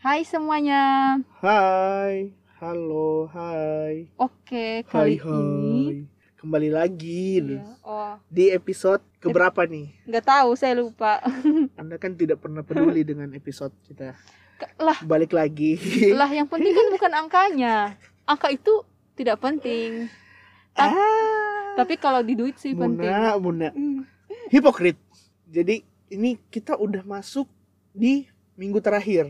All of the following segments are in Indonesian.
Hai semuanya. Hai, halo, hai. Oke, Hai, kali hai. ini Kembali lagi. Iya. Oh, di episode keberapa nih? nggak tahu saya lupa. Anda kan tidak pernah peduli dengan episode kita. Lah, Balik lagi. lah yang penting kan bukan angkanya. Angka itu tidak penting. Ta- ah, Tapi kalau di duit sih penting. Muna, Muna. Hmm. Hipokrit. Jadi ini kita udah masuk di minggu terakhir.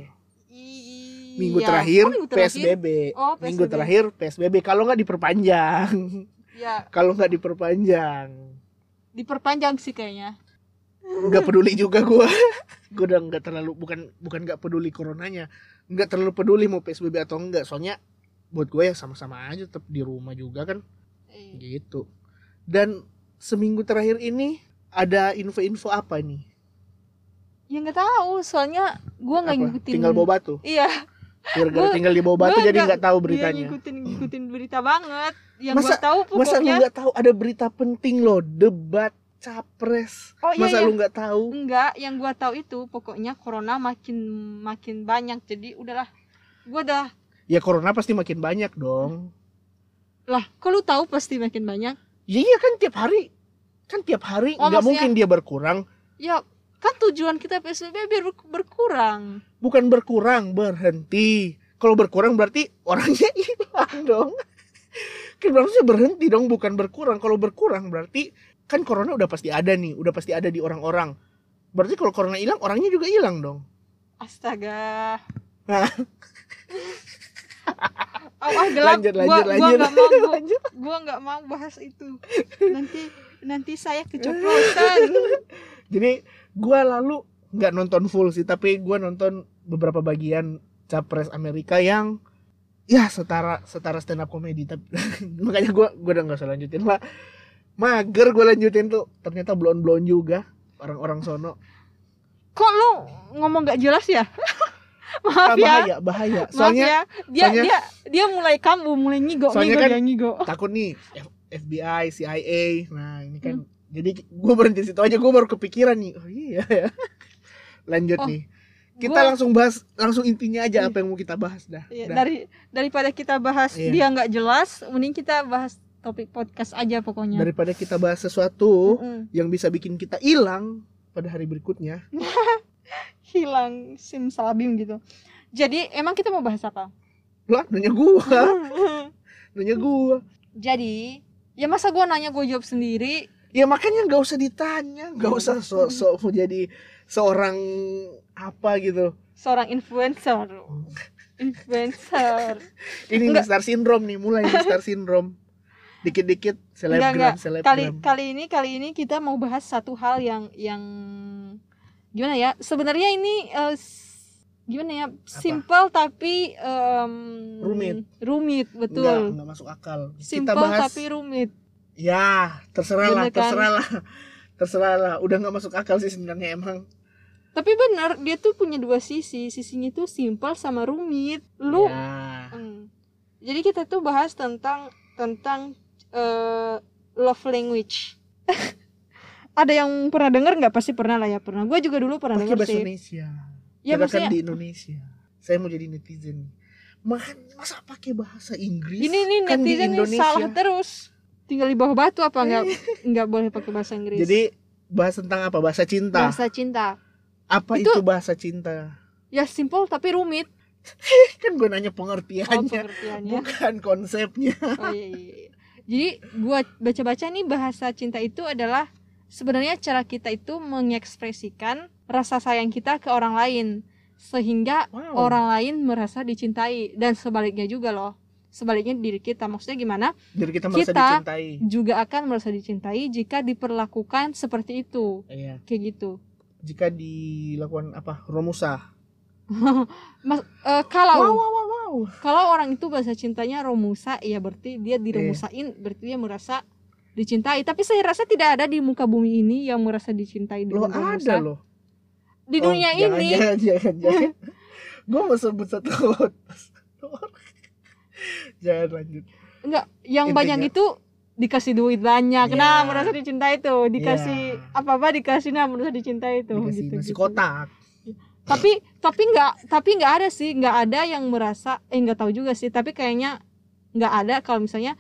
Minggu Iya. terakhir, Oh, minggu terakhir? PSBB. Oh, Minggu PSBB. terakhir PSBB. Kalau nggak diperpanjang. Ya, Kalau nggak diperpanjang. diperpanjang sih kayaknya. nggak peduli juga gue gue udah nggak terlalu bukan bukan nggak peduli coronanya nggak terlalu peduli mau psbb atau enggak soalnya buat gue ya sama-sama aja tetap di rumah juga kan Eh, gitu dan seminggu terakhir ini ada info-info apa nih Ya nggak tahu, soalnya gua nggak ngikutin. tinggal bawa batu Iya, gara-gara tinggal di bawah batu gua jadi nggak- nggak tahu iya beritanya ngikutin ngikutin berita banget. Yang Masa- gua tahu masa lu pokoknya nggak tahu ada berita penting loh debat capres Oh, iya, masa iya. lu nggak tahu Enggak, yang gua tahu itu pokoknya corona makin makin banyak. Jadi udahlah. Gua udah ya corona pasti makin banyak dong lah, kok lu tahu pasti makin banyak? Ya iya kan tiap hari kan tiap hari Oh, nggak maksudnya- mungkin dia berkurang Ya, kan tujuan kita PSBB biar ber- berkurang. bukan berkurang berhenti kalau berkurang berarti orangnya hilang dong kan harusnya berhenti dong bukan berkurang kalau berkurang berarti kan corona udah pasti ada nih udah pasti ada di orang-orang berarti kalau corona hilang orangnya juga hilang dong Astaga. Nah. Oh, gelap. lanjut gua, lanjut gua lanjut nggak mau, gua, lanjut gua nggak mau bahas itu. Nanti nanti saya keceplosan. jadi gua lalu nggak nonton full sih tapi gua nonton beberapa bagian capres Amerika yang ya setara setara stand up comedy tapi makanya gua gua udah nggak usah lanjutin lah mager gua lanjutin tuh ternyata blon blon juga orang-orang sono Kok lu ngomong gak jelas ya? Ah, Maaf ya. bahaya bahaya Maaf soalnya ya. Dia soalnya- dia dia mulai kambuh, mulai ngigo, Soalnya ngigo kan- ngigo. takut nih F- FBI CIA nah ini kan Hmm. Jadi gua berhenti situ aja gua baru kepikiran nih oh iya ya lanjut Oh, nih kita Gua- langsung bahas langsung intinya aja Iya. apa yang mau kita bahas dah, Iya, Dah. dari daripada kita bahas Iya. dia nggak jelas, mending kita bahas topik podcast aja pokoknya. daripada kita bahas sesuatu Mm-mm. yang bisa bikin kita hilang pada hari berikutnya Hilang simsalabim gitu. Jadi emang kita mau bahas apa? lah nanya gua nanya gua Jadi ya masa gua nanya gua jawab sendiri ya makanya nggak usah ditanya nggak usah sok-sok mau jadi seorang apa gitu seorang influencer. Influencer. ini Nggak. star syndrome nih mulai nih star syndrome dikit-dikit enggak. selebgram Kali selebgram kali ini kali ini kita mau bahas satu hal yang yang gimana ya? Sebenarnya ini s- gimana ya? Simple tapi em, Rumit. Rumit, nggak betul. nggak masuk akal kita Simple bahas tapi rumit. Ya terserah lah kan? terserah lah terserah lah udah nggak masuk akal sih sebenarnya emang Tapi benar, dia tuh punya dua sisi. Sisinya tuh simple sama rumit. Lu ya. Hmm. Jadi kita tuh bahas tentang tentang eh, love language. Ada yang pernah denger nggak? Pasti pernah lah ya pernah. Gue juga dulu pernah denger bahasa sih. Indonesia Ya maksudnya di Indonesia saya mau jadi netizen Makan, masa pakai bahasa Inggris ini nih kan di netizen nih Indonesia salah terus. Tinggal di bawah batu apa nggak nggak boleh pakai bahasa Inggris? jadi bahas tentang apa bahasa cinta bahasa cinta. apa itu- itu, bahasa cinta Ya simple tapi rumit. kan gue nanya Oh, pengertiannya pengertiannya. bukan konsepnya Oh iya, iya, iya. Jadi gua baca-baca nih bahasa cinta itu adalah sebenarnya cara kita itu mengekspresikan rasa sayang kita ke orang lain sehingga wow orang lain merasa dicintai dan sebaliknya juga loh. Sebaliknya diri kita. Maksudnya gimana? jadi kita merasa kita- dicintai. Juga akan merasa dicintai jika diperlakukan seperti itu. iya. Kayak gitu. jika dilakukan apa? Romusa Mas, eh, kalau wow wow wow, wow. kalau orang itu bahasa cintanya romusa ya berarti dia diromusain berarti dia merasa dicintai. Tapi saya rasa tidak ada di muka bumi ini yang merasa dicintai loh dengan romusa ada loh. Di dunia Oh, jangan, ini. jangan jangan jangan. Gue mau sebut satu satu orang jangan lanjut enggak yang Intinya. banyak itu dikasih duit banyak nah Ya. merasa dicintai tuh dikasih Ya. apa apa dikasih nah merasa dicintai tuh dikasih gitu, nasi gitu. kotak tapi tapi nggak tapi nggak ada sih nggak ada yang merasa eh nggak tahu juga sih tapi kayaknya nggak ada kalau misalnya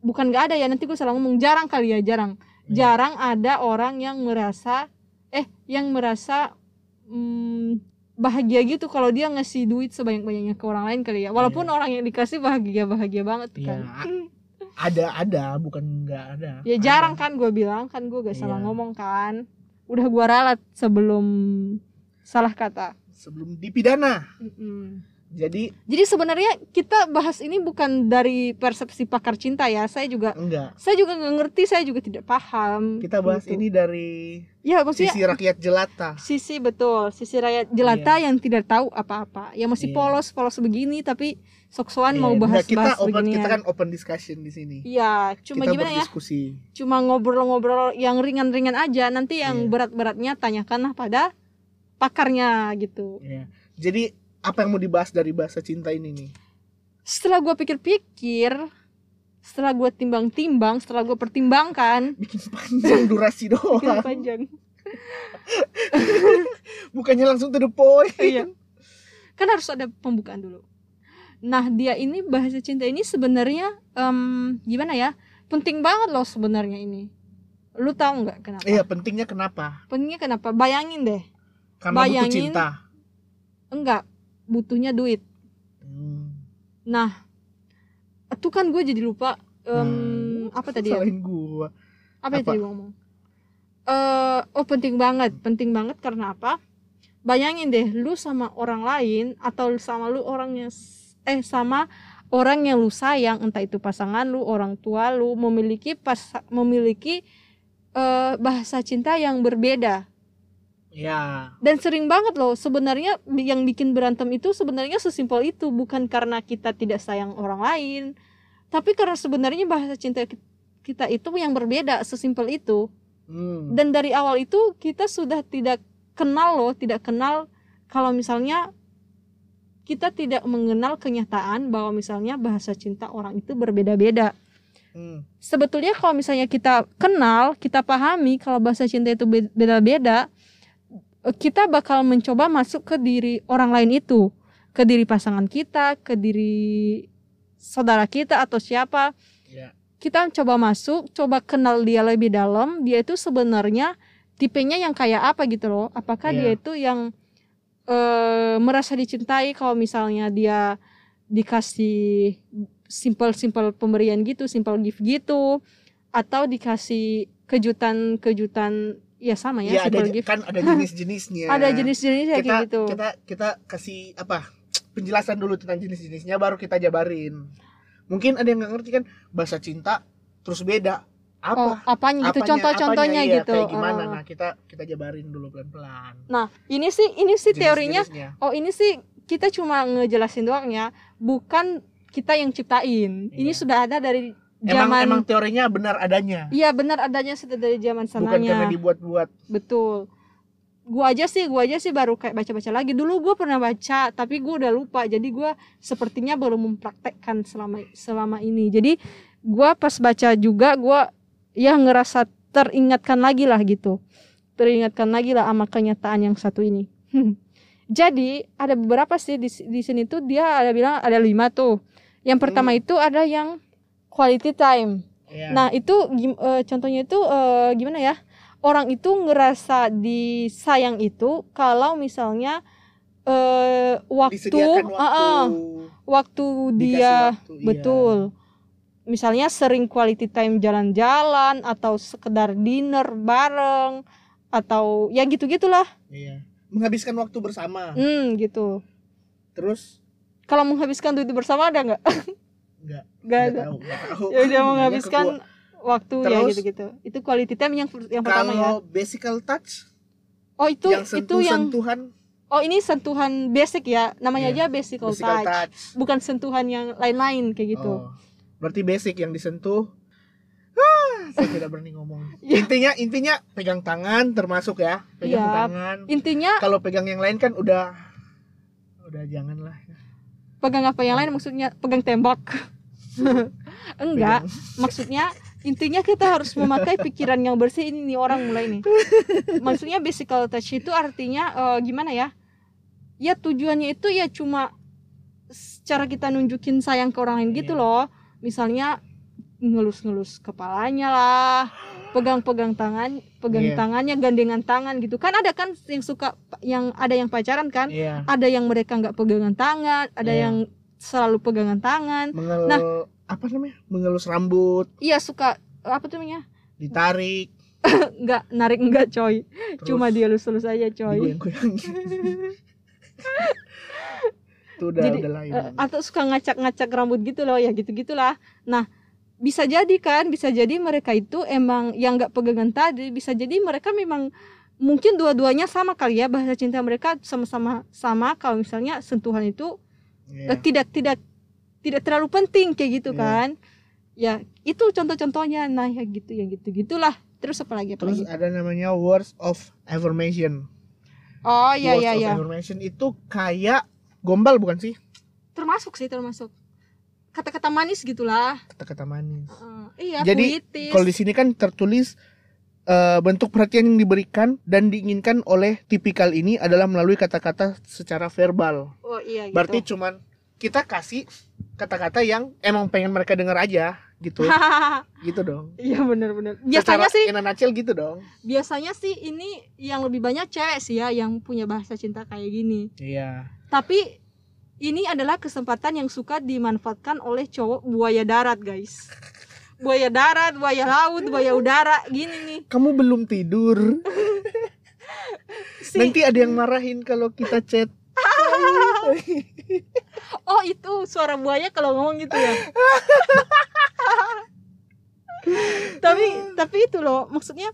bukan nggak ada ya nanti gue salah ngomong jarang kali ya jarang Ya. jarang ada orang yang merasa eh yang merasa hmm, bahagia gitu kalau dia ngasih duit sebanyak banyaknya ke orang lain kali ya walaupun Iya. orang yang dikasih bahagia bahagia banget Iya, kan ada ada bukan nggak ada ya Ada. jarang kan gue bilang kan gue gak salah Iya. ngomong kan udah gue ralat sebelum salah kata sebelum dipidana Mm-mm. Jadi jadi sebenarnya kita bahas ini bukan dari persepsi pakar cinta ya saya juga enggak saya juga nggak ngerti saya juga tidak paham kita bahas gitu. ini dari ya maksudnya sisi rakyat jelata sisi betul sisi rakyat jelata yang tidak tahu apa-apa ya masih Iya. polos polos begini tapi sok-sokan Iya, mau enggak, kita bahas-bahas open beginian kita kan open discussion di sini Iya, cuma kita gimana ya? Cuma ngobrol-ngobrol yang ringan-ringan aja. Nanti yang Iya. berat-beratnya tanyakanlah pada pakarnya gitu. Iya. jadi apa yang mau dibahas dari bahasa cinta ini nih Setelah gue pikir-pikir, setelah gue timbang-timbang, setelah gue pertimbangkan, bikin panjang durasi bikin doang panjang. bukannya langsung to the point Iya. Kan harus ada pembukaan dulu. Nah, dia ini bahasa cinta ini sebenarnya em, gimana ya? Penting banget loh sebenarnya ini. Lu tahu nggak kenapa? iya pentingnya kenapa Pentingnya kenapa? Bayangin deh. karena butuh Bayangin. cinta Enggak, butuhnya duit. Hmm. Nah, itu kan gue jadi lupa em, Nah, apa tadi ya? salahin gua Apa, yang apa? tadi gue ngomong? Eh, oh penting banget, penting banget karena apa? Bayangin deh, lu sama orang lain atau sama lu orangnya eh sama orang yang lu sayang, entah itu pasangan lu, orang tua lu memiliki pas memiliki eh, bahasa cinta yang berbeda. Ya Dan sering banget loh sebenarnya yang bikin berantem itu sebenarnya sesimpel itu bukan karena kita tidak sayang orang lain, tapi karena sebenarnya bahasa cinta ki- kita itu yang berbeda sesimpel itu. hmm. Dan dari awal itu kita sudah tidak kenal loh, tidak kenal kalau misalnya kita tidak mengenal kenyataan bahwa misalnya bahasa cinta orang itu berbeda-beda. Hmm. Sebetulnya kalau misalnya kita kenal, kita pahami kalau bahasa cinta itu be- beda-beda, kita bakal mencoba masuk ke diri orang lain itu, ke diri pasangan kita, ke diri saudara kita atau siapa. ya Kita coba masuk, coba kenal dia lebih dalam, dia itu sebenarnya tipenya yang kayak apa gitu loh. Apakah Iya. dia itu yang eh, merasa dicintai kalau misalnya dia dikasih simple-simple pemberian gitu, simple gift gitu atau dikasih kejutan-kejutan ya sama ya, ya ada gift. kan ada jenis-jenisnya Ada jenis-jenisnya kayak gitu. kita kita kasih apa penjelasan dulu tentang jenis-jenisnya baru kita jabarin mungkin ada yang nggak ngerti kan bahasa cinta terus beda oh, apa apanya gitu, contoh-contohnya iya, gitu. kayak gimana Oh. nah kita kita jabarin dulu pelan-pelan Nah, ini sih ini sih teorinya oh ini sih kita cuma ngejelasin doang ya, bukan kita yang ciptain. Ini Iya. sudah ada dari zaman emang teorinya benar adanya Iya benar adanya sudah dari zaman bukan karena sananya. dibuat-buat Betul. Gua aja sih, gua aja sih baru kayak baca-baca lagi. Dulu gua pernah baca, tapi gua udah lupa. Jadi gua sepertinya baru mempraktekkan selama selama ini. Jadi gua pas baca juga gua ya ngerasa teringatkan lagi lah gitu. Teringatkan lagi lah sama kenyataan yang satu ini. Jadi ada beberapa sih di, di sini tuh dia ada bilang ada lima tuh. Yang pertama Hmm. itu ada yang quality time. ya Nah itu eh, contohnya itu eh, gimana ya? Orang itu ngerasa disayang itu kalau misalnya eh, waktu, waktu Ah, ah, waktu dia waktu, iya. betul. Misalnya sering quality time jalan-jalan atau sekedar dinner bareng atau ya gitu-gitulah. iya menghabiskan waktu bersama Hmm gitu. terus Kalau menghabiskan duit bersama ada nggak? Nggak ada. tahu, nggak tahu. Ya udah menghabiskan waktu ya Terus, gitu-gitu. Itu quality time yang yang pertama ya. kalau basical touch Oh itu yang itu sentuh yang sentuhan oh ini sentuhan basic ya namanya Iya, aja basic touch. basical touch bukan sentuhan yang lain-lain kayak gitu. Oh, berarti basic yang disentuh ah, saya tidak berani ngomong Iya. intinya intinya pegang tangan termasuk ya pegang Iya. tangan Intinya kalau pegang yang lain kan udah udah janganlah pegang apa yang lain maksudnya pegang tembok. Enggak, maksudnya intinya kita harus memakai pikiran yang bersih ini nih orang mulai nih. Maksudnya basic touch itu artinya eh, gimana ya? ya tujuannya itu ya cuma cara kita nunjukin sayang ke orang lain gitu Iya. loh misalnya ngelus-ngelus kepalanya lah pegang-pegang tangan pegang Iya. tangannya gandengan tangan gitu kan ada kan yang suka yang ada yang pacaran kan Iya. ada yang mereka nggak pegangan tangan ada Iya. yang selalu pegangan tangan Mengel Nah. apa namanya? Mengelus rambut, iya suka apa tuh namanya ditarik, nggak narik nggak coy terus cuma dia lulus-lulus aja coy. Itu udah Jadi, udah lain. Eh, atau suka ngacak-ngacak rambut gitu loh ya gitu gitulah nah bisa jadi kan bisa jadi mereka itu emang yang nggak pegangan tadi bisa jadi mereka memang mungkin dua-duanya sama kali ya bahasa cinta mereka sama-sama sama kalau misalnya sentuhan itu Iya. eh, tidak tidak tidak terlalu penting kayak gitu Iya. kan ya itu contoh-contohnya nah ya gitu ya gitu gitulah terus apa lagi apa Terus lagi ada namanya words of affirmation. oh iya words iya iya affirmation itu kayak gombal bukan sih? termasuk sih termasuk kata-kata manis gitulah Kata-kata manis. Eh, iya Jadi, Kalau di sini kan tertulis eh, bentuk perhatian yang diberikan dan diinginkan oleh tipikal ini adalah melalui kata-kata secara verbal. oh iya gitu Berarti cuman kita kasih kata-kata yang emang pengen mereka dengar aja gitu. gitu dong. Iya benar-benar. Biasanya Secara sih, in nutshell gitu dong. biasanya sih ini yang lebih banyak cewek sih ya yang punya bahasa cinta kayak gini. Iya. Tapi ini adalah kesempatan yang suka dimanfaatkan oleh cowok buaya darat guys. Buaya darat, buaya laut, buaya udara, gini nih. Kamu belum tidur. Si, Nanti ada yang marahin kalau kita chat. oh itu suara buaya kalau ngomong gitu ya. tapi tapi itu loh maksudnya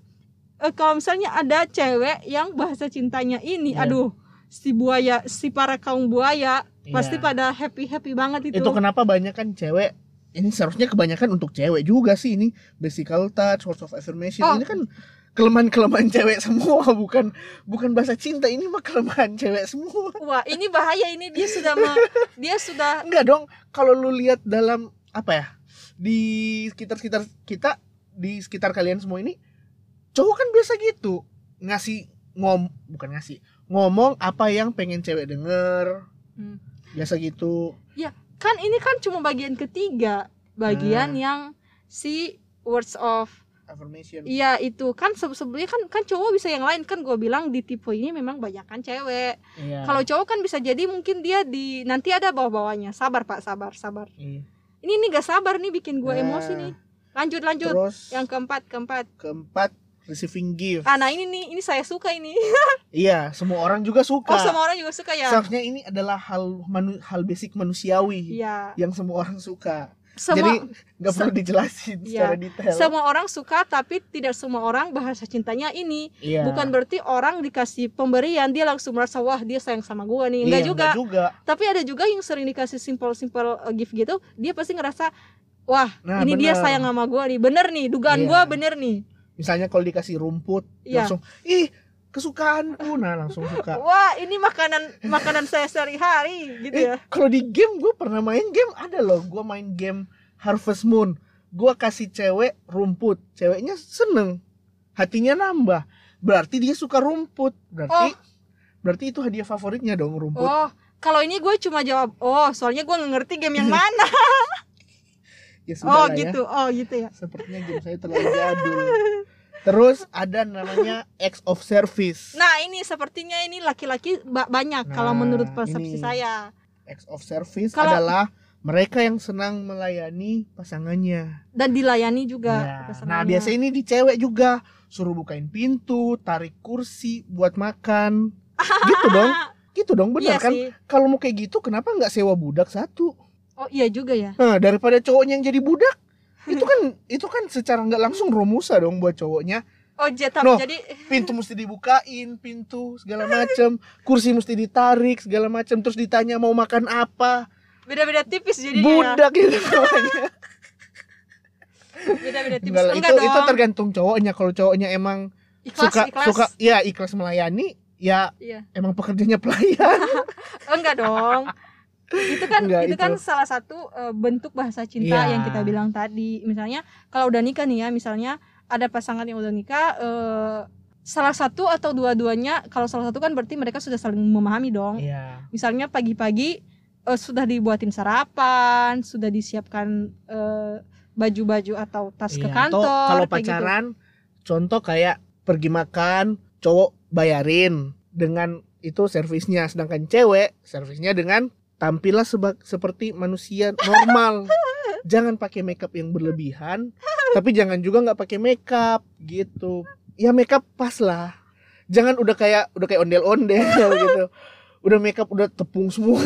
eh, kalau misalnya ada cewek yang bahasa cintanya ini, Iya. aduh si buaya, si para kaum buaya pasti Iya. pada happy happy banget itu. itu kenapa banyak kan cewek ini seharusnya kebanyakan untuk cewek juga sih ini. Basical touch words of affirmation. Oh. ini kan kelemahan-kelemahan cewek semua bukan bukan bahasa cinta. Ini mah kelemahan cewek semua. Wah ini bahaya ini. Dia sudah me- dia sudah enggak dong. Kalau lu lihat dalam apa ya di sekitar-sekitar kita di sekitar kalian semua ini cowok kan biasa gitu. Ngasih ngom bukan ngasih ngomong apa yang pengen cewek denger. Hmm. biasa gitu kan ini kan cuma bagian ketiga. Bagian Nah. yang si words of affirmation. Iya itu. Kan se- sebelumnya kan kan cowok bisa yang lain. Kan gue bilang di tipe ini memang banyak kan cewek. Iya. kalau cowok kan bisa jadi mungkin dia di nanti ada bawah-bawahnya. Sabar pak. Sabar sabar. Iya. ini nih gak sabar nih bikin gue Nah. emosi nih. Lanjut lanjut. Terus yang keempat keempat. keempat receiving gift. Ah nah ini nih ini saya suka ini. Iya semua orang juga suka. Oh semua orang juga suka ya? Seharusnya ini adalah hal manu- hal basic manusiawi iya. yang semua orang suka. Semua jadi nggak perlu dijelasin Iya. secara detail. Semua orang suka tapi tidak semua orang bahasa cintanya ini. Iya. bukan berarti orang dikasih pemberian dia langsung merasa wah dia sayang sama gua nih. Enggak Iya, juga. juga. Tapi ada juga yang sering dikasih simple-simple uh, gift gitu dia pasti ngerasa wah Nah, ini dia bener. sayang sama gua nih. Bener nih dugaan Iya. gua bener nih misalnya kalau dikasih rumput Iya. langsung ih kesukaanku nah langsung suka. Wah ini makanan makanan saya sehari-hari gitu eh ya. kalau di game gue pernah main game ada loh. Gue main game Harvest Moon. Gue kasih cewek rumput. Ceweknya seneng. Hatinya nambah. Berarti dia suka rumput. Berarti Oh. berarti itu hadiah favoritnya dong rumput. Oh kalau ini gue cuma jawab oh soalnya gua nggak ngerti game yang mana. Ya oh ya. gitu. Oh gitu ya. Sepertinya game saya terlalu jadul terus ada namanya acts of service nah ini sepertinya ini laki-laki ba- banyak kalau Nah, menurut persepsi ini. saya acts of service Kalau- adalah mereka yang senang melayani pasangannya dan dilayani juga Ya, Nah, biasa ini di cewek juga suruh bukain pintu, tarik kursi buat makan. Gitu dong. Gitu dong, iya benar kan? sih Kalau mau kayak gitu kenapa nggak sewa budak satu? oh iya juga ya Nah, daripada cowoknya yang jadi budak. Itu kan itu kan secara nggak langsung romusa dong buat cowoknya. oh jadi No. jadi Pintu mesti dibukain, pintu segala macem, kursi mesti ditarik segala macem, terus ditanya mau makan apa. beda-beda tipis ya. Budak itu namanya. beda-beda tipis Enggak, enggak, itu dong itu tergantung cowoknya. Kalau cowoknya emang ikhlas suka ikhlas suka ya ikhlas melayani, ya iya emang pekerjanya pelayan. Enggak dong itu kan Enggak, itu, itu. kan salah satu eh, bentuk bahasa cinta Iya. yang kita bilang tadi misalnya kalau udah nikah nih ya misalnya ada pasangan yang udah nikah eh, salah satu atau dua-duanya kalau salah satu kan berarti mereka sudah saling memahami dong Iya. misalnya pagi-pagi eh, sudah dibuatin sarapan sudah disiapkan eh, baju-baju atau tas ke Iya, kantor Atau kalau gitu. pacaran, contoh kayak pergi makan, cowok bayarin dengan itu servisnya, sedangkan cewek servisnya dengan tampillah seba- seperti manusia normal. jangan pakai makeup yang berlebihan, tapi jangan juga nggak pakai makeup gitu. Ya makeup pas lah. Jangan udah kayak udah kayak ondel-ondel gitu. Udah makeup udah tepung semua.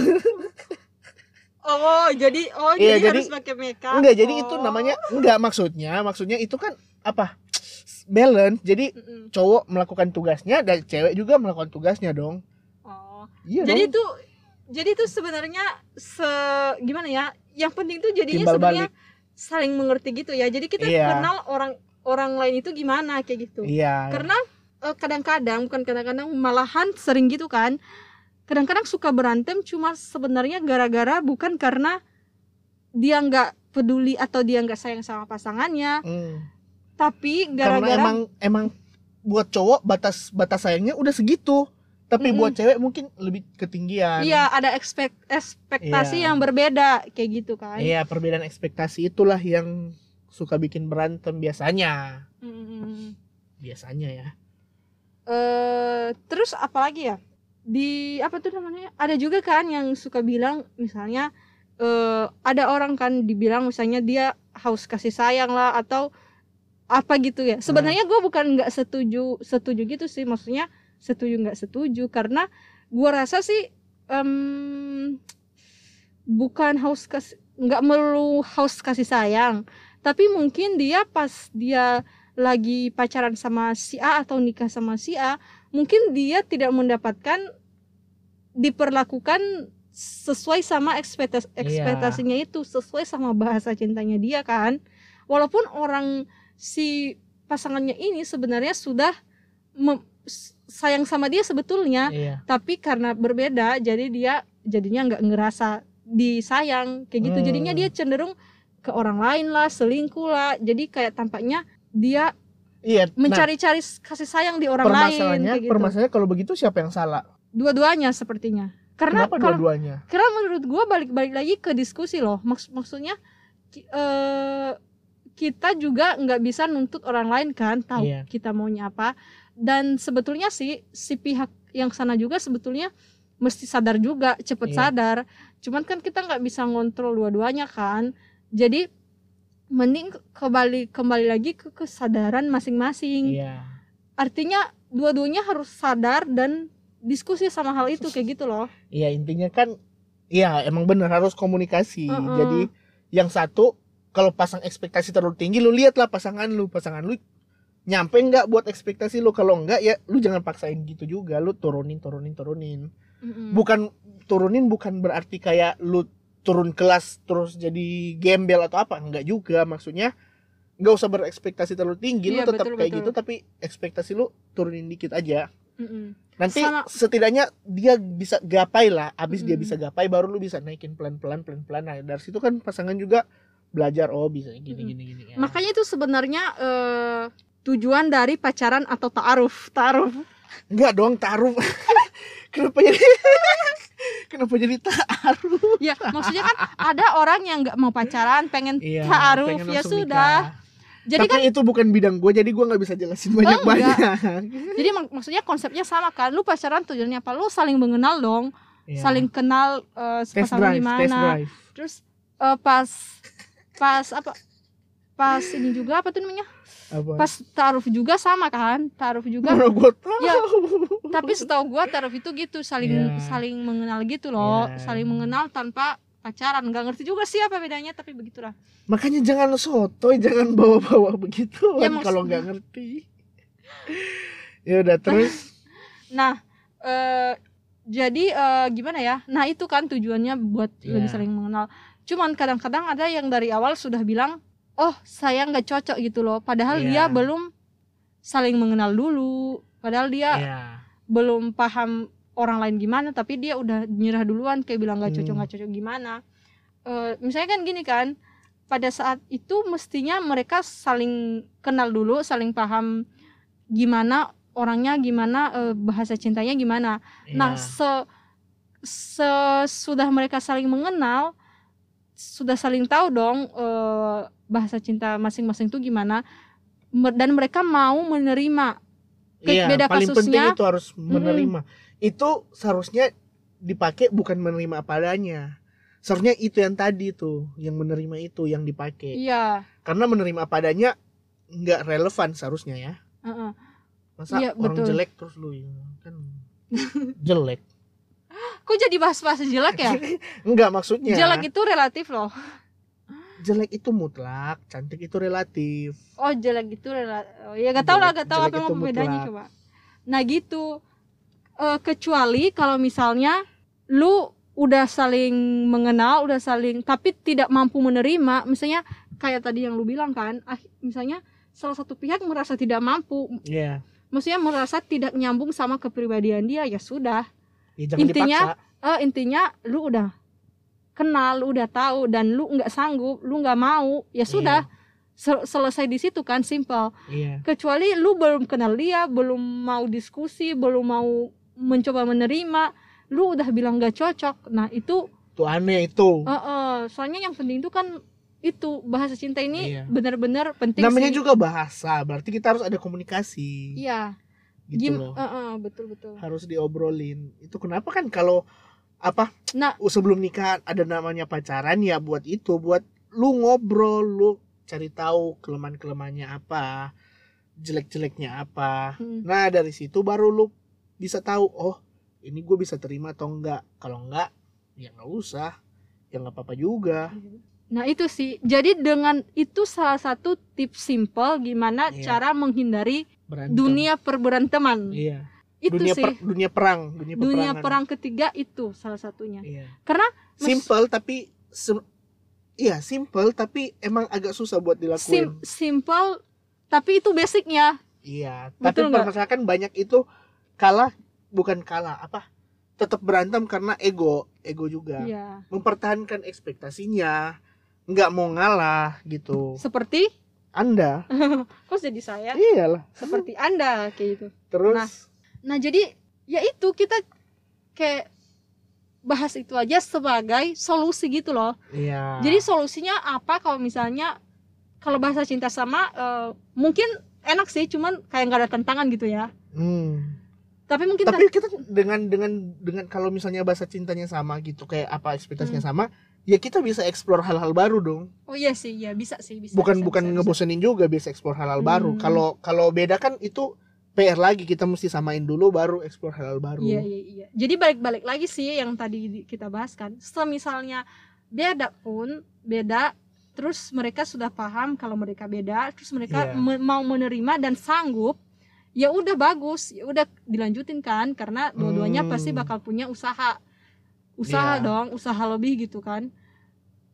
oh jadi oh Iya, jadi, jadi- harus pakai makeup Enggak, jadi itu Oh. namanya enggak maksudnya, maksudnya itu kan apa? Balance. Jadi cowok melakukan tugasnya dan cewek juga melakukan tugasnya dong. oh Iya jadi dong. itu jadi itu sebenarnya se gimana ya yang penting tuh jadinya sebenarnya saling mengerti gitu ya jadi kita Iya. kenal orang orang lain itu gimana kayak gitu Iya. karena eh, kadang-kadang bukan kadang-kadang malahan sering gitu kan kadang-kadang suka berantem cuma sebenarnya gara-gara bukan karena dia nggak peduli atau dia nggak sayang sama pasangannya Hmm. tapi gara-gara emang emang buat cowok batas batas sayangnya udah segitu. Tapi Mm-mm. buat cewek mungkin lebih ketinggian. iya ada ekspek ekspektasi Iya. yang berbeda kayak gitu kan Iya, perbedaan ekspektasi itulah yang suka bikin berantem biasanya. Mm-mm. Biasanya ya. eh terus apalagi ya di apa tuh namanya ada juga kan yang suka bilang misalnya eh ada orang kan dibilang misalnya dia haus kasih sayang lah atau apa gitu ya sebenarnya gue bukan nggak setuju setuju gitu sih maksudnya setuju nggak setuju. Karena gue rasa sih em, bukan haus kasih nggak melulu haus kasih sayang. Tapi mungkin dia pas dia lagi pacaran sama si A atau nikah sama si A mungkin dia tidak mendapatkan diperlakukan sesuai sama ekspektas Iya. ekspektasinya itu sesuai sama bahasa cintanya dia kan. Walaupun orang si pasangannya ini sebenarnya sudah mem- sayang sama dia sebetulnya Iya. tapi karena berbeda jadi dia jadinya nggak ngerasa disayang kayak gitu Hmm. jadinya dia cenderung ke orang lain lah selingkuh lah jadi kayak tampaknya dia Iya. nah, mencari-cari kasih sayang di orang lain permasalahannya, kayak gitu. permasalahannya kalau begitu siapa yang salah? dua-duanya sepertinya karena Kenapa kalau dua-duanya? karena menurut gua balik-balik lagi ke diskusi loh Maks- maksudnya eh, kita juga nggak bisa nuntut orang lain kan tahu Iya. kita maunya apa dan sebetulnya sih si pihak yang sana juga sebetulnya mesti sadar juga cepet Iya. sadar cuman kan kita nggak bisa ngontrol dua-duanya kan jadi mending kembali kembali lagi ke kesadaran masing-masing Iya. artinya dua-duanya harus sadar dan diskusi sama hal itu kayak gitu loh Iya intinya kan Iya emang bener harus komunikasi Mm-mm. Jadi yang satu Kalau pasang ekspektasi terlalu tinggi Lu lihatlah pasangan lu Pasangan lu nyampe nggak buat ekspektasi lu Kalau enggak ya lu jangan paksain gitu juga Lu turunin turunin turunin Mm-mm. Bukan turunin bukan berarti kayak lu turun kelas terus jadi gembel atau apa Enggak juga maksudnya nggak usah berekspektasi terlalu tinggi Iya, lu tetap betul, kayak betul. gitu tapi ekspektasi lu turunin dikit aja Mm-mm. nanti Sama- setidaknya dia bisa gapai lah abis dia Mm. bisa gapai baru lu bisa naikin pelan-pelan pelan-pelan nah dari situ kan pasangan juga belajar oh bisa gini Mm. gini gini ya. Makanya itu sebenarnya eh, tujuan dari pacaran atau ta'aruf. Ta'aruf. enggak dong taruh kenapa jadi kenapa jadi taruh Ya, maksudnya kan ada orang yang nggak mau pacaran, pengen ta'aruf. Iya, pengen Ya sudah. nikah. Jadi tapi kan itu bukan bidang gue jadi gue nggak bisa jelasin banyak banyak jadi mak- maksudnya konsepnya sama kan. Lu pacaran tujuannya apa? Lu saling mengenal dong, Iya. saling kenal eh, test pasangan gimana. Terus eh, pas pas apa? Pas ini juga apa tuh namanya? Apa Pas ta'aruf juga sama kan? Ta'aruf juga. mana gue tahu Ya, tapi setahu gua taruh itu gitu saling Iya. saling mengenal gitu loh Iya. saling mengenal tanpa pacaran nggak ngerti juga sih apa bedanya tapi begitulah makanya jangan sotoy jangan bawa-bawa begitu Ya, kalau nggak ngerti ya udah terus nah eh jadi eh, gimana ya nah itu kan tujuannya buat Iya. lebih saling mengenal cuman kadang-kadang ada yang dari awal sudah bilang oh saya nggak cocok gitu loh padahal Iya. dia belum saling mengenal dulu padahal dia Iya. belum paham orang lain gimana tapi dia udah nyerah duluan kayak bilang nggak cocok Hmm. nggak cocok gimana Eh, misalnya kan gini kan pada saat itu mestinya mereka saling kenal dulu saling paham gimana orangnya gimana eh, bahasa cintanya gimana nah Iya. se sesudah mereka saling mengenal sudah saling tahu dong eh, bahasa cinta masing-masing itu gimana dan mereka mau menerima Iya, beda paling penting kasusnya- itu harus menerima. Itu seharusnya dipakai bukan menerima apa adanya. Seharusnya itu yang tadi tuh, yang menerima itu yang dipakai. iya Karena menerima apa adanya nggak relevan seharusnya ya. heeh. Masa Iya, orang betul. jelek terus lu ya, kan jelek. Kok jadi bahas-bahas jelek ya? Enggak maksudnya. jelek itu relatif loh. Jelek itu mutlak, cantik itu relatif. oh jelek itu relatif oh, ya gak tau lah gak tau apa emang bedanya coba. Nah gitu. Eh, kecuali kalau misalnya lu udah saling mengenal udah saling tapi tidak mampu menerima misalnya kayak tadi yang lu bilang kan ah, misalnya salah satu pihak merasa tidak mampu. Iya. maksudnya merasa tidak nyambung sama kepribadian dia ya sudah Ya, jangan Intinya- dipaksa. eh intinya lu udah kenal lu udah tahu dan lu nggak sanggup lu nggak mau ya sudah Sel- selesai di situ kan simple Iya. kecuali lu belum kenal dia belum mau diskusi belum mau mencoba menerima lu udah bilang gak cocok nah itu Tuh aneh itu. eh, eh, soalnya yang penting itu kan itu bahasa cinta ini Iya. benar-benar penting Namanya sih. juga bahasa, berarti kita harus ada komunikasi. iya Gitu Gim- loh. eh, eh, betul betul Harus diobrolin. Itu kenapa kan kalau apa nah sebelum nikah ada namanya pacaran ya buat itu, buat lu ngobrol, lu cari tahu kelemahan-kelemahannya apa, jelek-jeleknya apa. hmm, Nah, dari situ baru lu bisa tahu, oh, ini gue bisa terima atau enggak. Kalau enggak, ya nggak usah. Ya nggak apa-apa juga. nah itu sih jadi dengan itu salah satu tips simple gimana Iya. cara menghindari Berantem. dunia perberanteman Iya. itu dunia sih per- dunia perang, dunia, dunia perang ketiga itu salah satunya Iya. Karena Simple tapi se- iya, simple tapi emang agak susah buat sim dilakuin. simple tapi itu basicnya Iya, tapi Betul permasalahan banyak itu kalah bukan kalah apa? Tetap berantem karena ego, ego juga. ya Mempertahankan ekspektasinya, nggak mau ngalah gitu. seperti Anda, kok jadi saya iyalah. seperti anda kayak gitu Terus Nah. nah jadi ya itu kita kayak bahas itu aja sebagai solusi gitu loh iya. jadi solusinya apa kalau misalnya kalau bahasa cinta sama eh, mungkin enak sih cuman kayak nggak ada tantangan gitu ya Hmm. tapi mungkin Tapi kita dengan dengan dengan kalau misalnya bahasa cintanya sama gitu kayak apa ekspektasinya Hmm. sama, ya kita bisa explore hal-hal baru dong. oh iya sih ya bisa sih bisa bukan bisa, bukan bisa, bisa. ngebosenin juga bisa explore hal-hal baru Hmm. kalau kalau beda kan itu PR lagi kita mesti samain dulu baru explore hal-hal baru Iya iya iya. Jadi balik-balik lagi sih yang tadi di- kita bahas kan. Semisalnya beda pun beda, terus mereka sudah paham kalau mereka beda, terus mereka Iya. me- mau menerima dan sanggup, ya udah bagus, ya udah dilanjutin kan karena dua-duanya Hmm. pasti bakal punya usaha, usaha Iya. dong, usaha lebih gitu kan.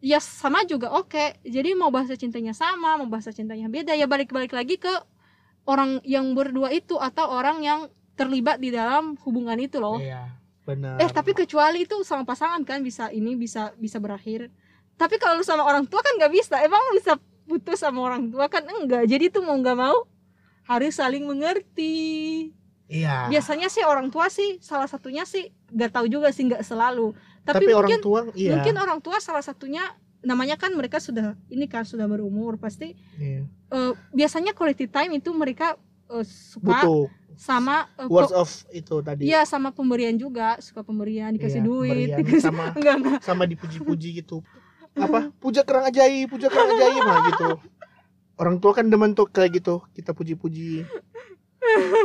Ya sama juga oke. Jadi mau bahasa cintanya sama, mau bahasa cintanya beda, ya balik-balik lagi ke orang yang berdua itu atau orang yang terlibat di dalam hubungan itu loh. iya benar Eh tapi kecuali itu sama pasangan kan bisa ini bisa bisa berakhir. Tapi kalau lu sama orang tua kan nggak bisa. Emang lu bisa putus sama orang tua kan enggak. Jadi itu mau nggak mau harus saling mengerti. Iya. Biasanya sih orang tua sih salah satunya sih nggak tahu juga sih nggak selalu. tapi, Tapi, orang mungkin tua iya. mungkin orang tua salah satunya namanya kan mereka sudah ini kan sudah berumur pasti Iya. eh, biasanya quality time itu mereka eh, suka butuh sama eh, words of itu tadi. Iya sama pemberian juga suka pemberian dikasih Iya, duit pemberian. dikasih sama enggak enggak sama dipuji-puji gitu. Apa? Puja kerang ajaib puja kerang ajaib. Nah gitu. Orang tua kan demen tuh kayak gitu kita puji-puji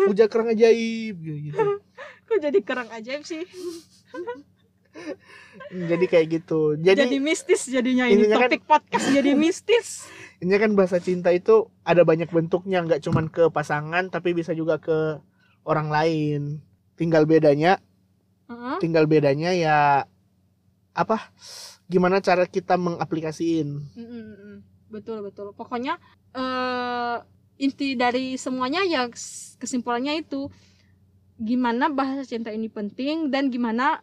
puja kerang ajaib gitu kok jadi kerang ajaib sih? Jadi kayak gitu. Jadi, jadi mistis jadinya ini kan- topik podcast jadi mistis. Ini kan bahasa cinta itu ada banyak bentuknya nggak cuman ke pasangan tapi bisa juga ke orang lain. Tinggal bedanya Heeh. tinggal bedanya ya apa gimana cara kita mengaplikasiin. Mm, mm, mm. betul betul. Pokoknya eh inti dari semuanya ya kesimpulannya itu gimana bahasa cinta ini penting dan gimana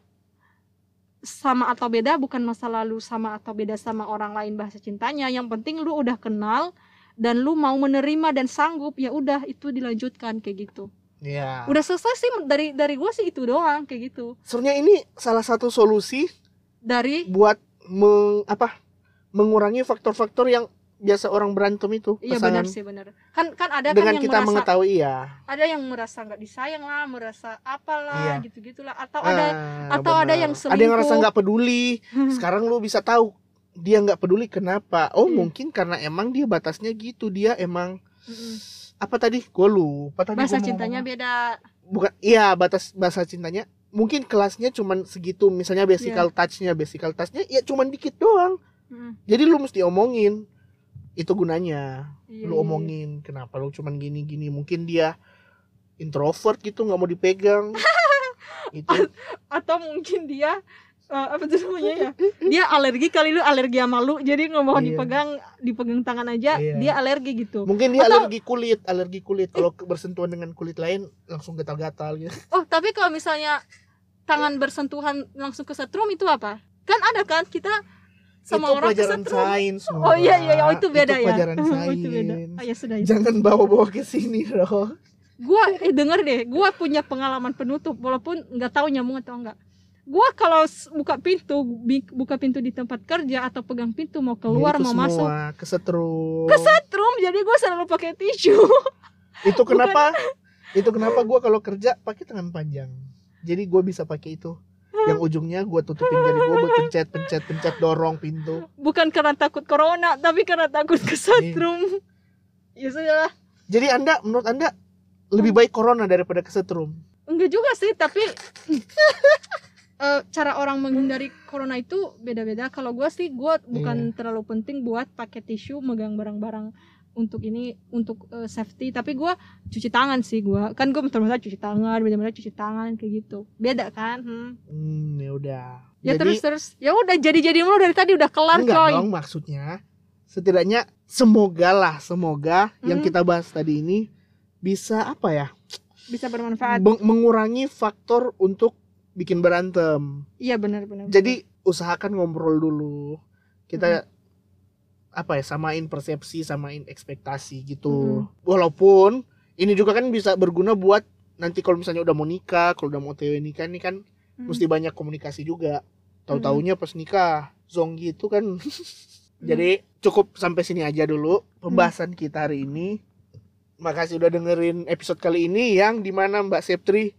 sama atau beda bukan masa lalu sama atau beda sama orang lain bahasa cintanya. Yang penting lu udah kenal dan lu mau menerima dan sanggup ya udah itu dilanjutkan kayak gitu. Iya. udah selesai sih dari dari gue sih itu doang kayak gitu. Sebenarnya ini salah satu solusi dari? buat meng, apa mengurangi faktor-faktor yang biasa orang berantem itu iya benar sih benar kan kan ada dengan kan yang kita merasa mengetahui ya ada yang merasa nggak disayang lah merasa apalah Iya. gitu gitulah atau ada Ah, atau ada benar. yang ada yang selingkuh. nggak peduli sekarang lu bisa tahu dia nggak peduli kenapa oh Iya. mungkin karena emang dia batasnya gitu dia emang Mm-mm. apa tadi gue lupa tadi bahasa cintanya ngomong beda bukan iya batas bahasa cintanya mungkin kelasnya cuman segitu misalnya basical Iya. touchnya basical touchnya ya cuman dikit doang Mm-mm. jadi lu mesti omongin itu gunanya. Iya, lu iya, omongin kenapa lu cuman gini gini mungkin dia introvert gitu nggak mau dipegang. Itu. Iya. atau mungkin dia eh, apa tuh namanya ya? Dia alergi kali lu alergi sama lu jadi nggak mau Iya. dipegang dipegang tangan aja Iya. dia alergi gitu. Mungkin dia Atau- alergi kulit alergi kulit. Kalau bersentuhan dengan kulit lain langsung gatal-gatal gitu. Oh tapi kalau misalnya tangan bersentuhan langsung ke setrum itu apa? Kan ada kan kita sama itu orang pelajaran kesetrum sains oh iya iya iya. oh itu beda ya. pelajaran Oh, sains itu beda. oh, ya sudah ya. jangan bawa-bawa ke sini loh gua eh denger deh. Gua punya pengalaman penutup walaupun nggak tahu nyambung atau enggak gua kalau buka pintu buka pintu di tempat kerja atau pegang pintu mau keluar Ya, itu mau masuk. semua kesetrum. Kesetrum jadi gua selalu pakai tisu. Itu kenapa? Itu kenapa gua kalau kerja pakai tangan panjang? Jadi gua bisa pakai itu yang ujungnya gua tutupin jari gua buat pencet pencet pencet dorong pintu. Bukan karena takut corona tapi karena takut kesetrum ya sudah jadi anda menurut anda lebih baik corona daripada kesetrum enggak juga sih tapi eh, cara orang menghindari corona itu beda-beda. Kalau gua sih gua bukan Iya. terlalu penting buat pakai tisu megang barang-barang untuk ini untuk eh, safety. Tapi gua cuci tangan sih gua. Kan gua benar-benar cuci tangan benar-benar cuci tangan kayak gitu. Beda kan? Hmm. hmm ya udah. Ya Jadi- terus terus. Ya udah jadi-jadi mulu dari tadi udah kelar Enggak coy. dong maksudnya setidaknya semoga lah semoga yang Hmm. kita bahas tadi ini bisa apa ya? Bisa bermanfaat. Meng- mengurangi faktor untuk bikin berantem. Iya benar-benar jadi usahakan ngobrol dulu. Kita apa ya samain persepsi samain ekspektasi gitu. Walaupun ini juga kan bisa berguna buat nanti kalau misalnya udah mau nikah kalau udah mau TW nikah nih kan Hmm. mesti banyak komunikasi juga. Tahu taunya pas nikah zong gitu kan jadi cukup sampai sini aja dulu pembahasan kita hari ini. Makasih udah dengerin episode kali ini yang di mana Mbak Septri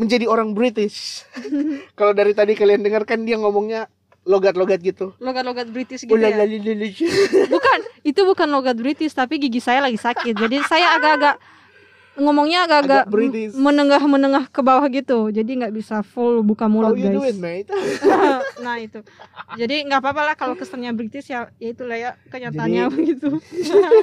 menjadi orang British. Kalau dari tadi kalian dengarkan dia ngomongnya logat-logat gitu. Logat-logat British gitu ya? bukan itu bukan logat British tapi gigi saya lagi sakit. Jadi saya agak-agak ngomongnya agak-agak Agak British. menengah menengah ke bawah gitu. Jadi nggak bisa full buka How mulut you guys. doing mate? nah itu. Jadi nggak apa-apa lah kalau kesannya British ya ya itulah ya kenyataannya Jadi- begitu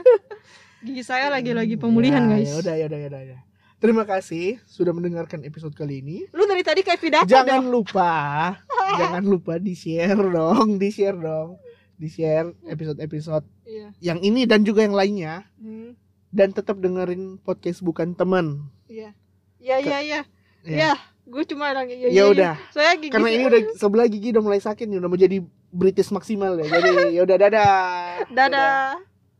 gigi saya lagi-lagi pemulihan Ya, guys. Ya udah ya udah ya udah. Ya. Terima kasih sudah mendengarkan episode kali ini. lu dari tadi kayak pidato jangan dah. lupa jangan lupa di share dong di share dong. Di share episode-episode iya. yang ini dan juga yang lainnya. Hmm, dan tetap dengerin podcast bukan teman iya. Iya iya iya. Ya. ya gue cuma lagi ya, ya iya, iya. udah. Saya gigi karena ini udah sebelah gigi udah mulai sakit nih udah mau jadi British maksimal ya jadi ya udah dadah. Dadah